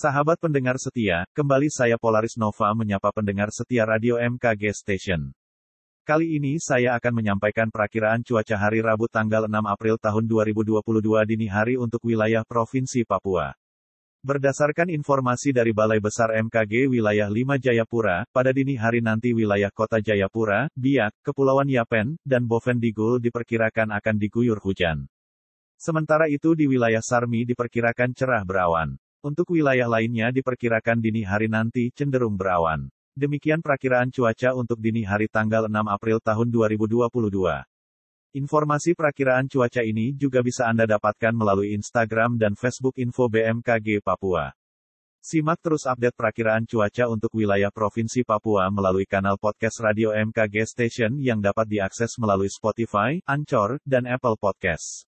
Sahabat pendengar setia, kembali saya Polaris Nova menyapa pendengar setia Radio MKG Station. Kali ini saya akan menyampaikan perakiraan cuaca hari Rabu tanggal 6 April tahun 2022 dini hari untuk wilayah Provinsi Papua. Berdasarkan informasi dari Balai Besar MKG Wilayah 5 Jayapura, pada dini hari nanti wilayah Kota Jayapura, Biak, Kepulauan Yapen, dan Bovendigul diperkirakan akan diguyur hujan. Sementara itu di wilayah Sarmi diperkirakan cerah berawan. Untuk wilayah lainnya diperkirakan dini hari nanti cenderung berawan. Demikian perakiraan cuaca untuk dini hari tanggal 6 April tahun 2022. Informasi perakiraan cuaca ini juga bisa Anda dapatkan melalui Instagram dan Facebook Info BMKG Papua. Simak terus update perakiraan cuaca untuk wilayah Provinsi Papua melalui kanal podcast Radio MKG Station yang dapat diakses melalui Spotify, Anchor, dan Apple Podcasts.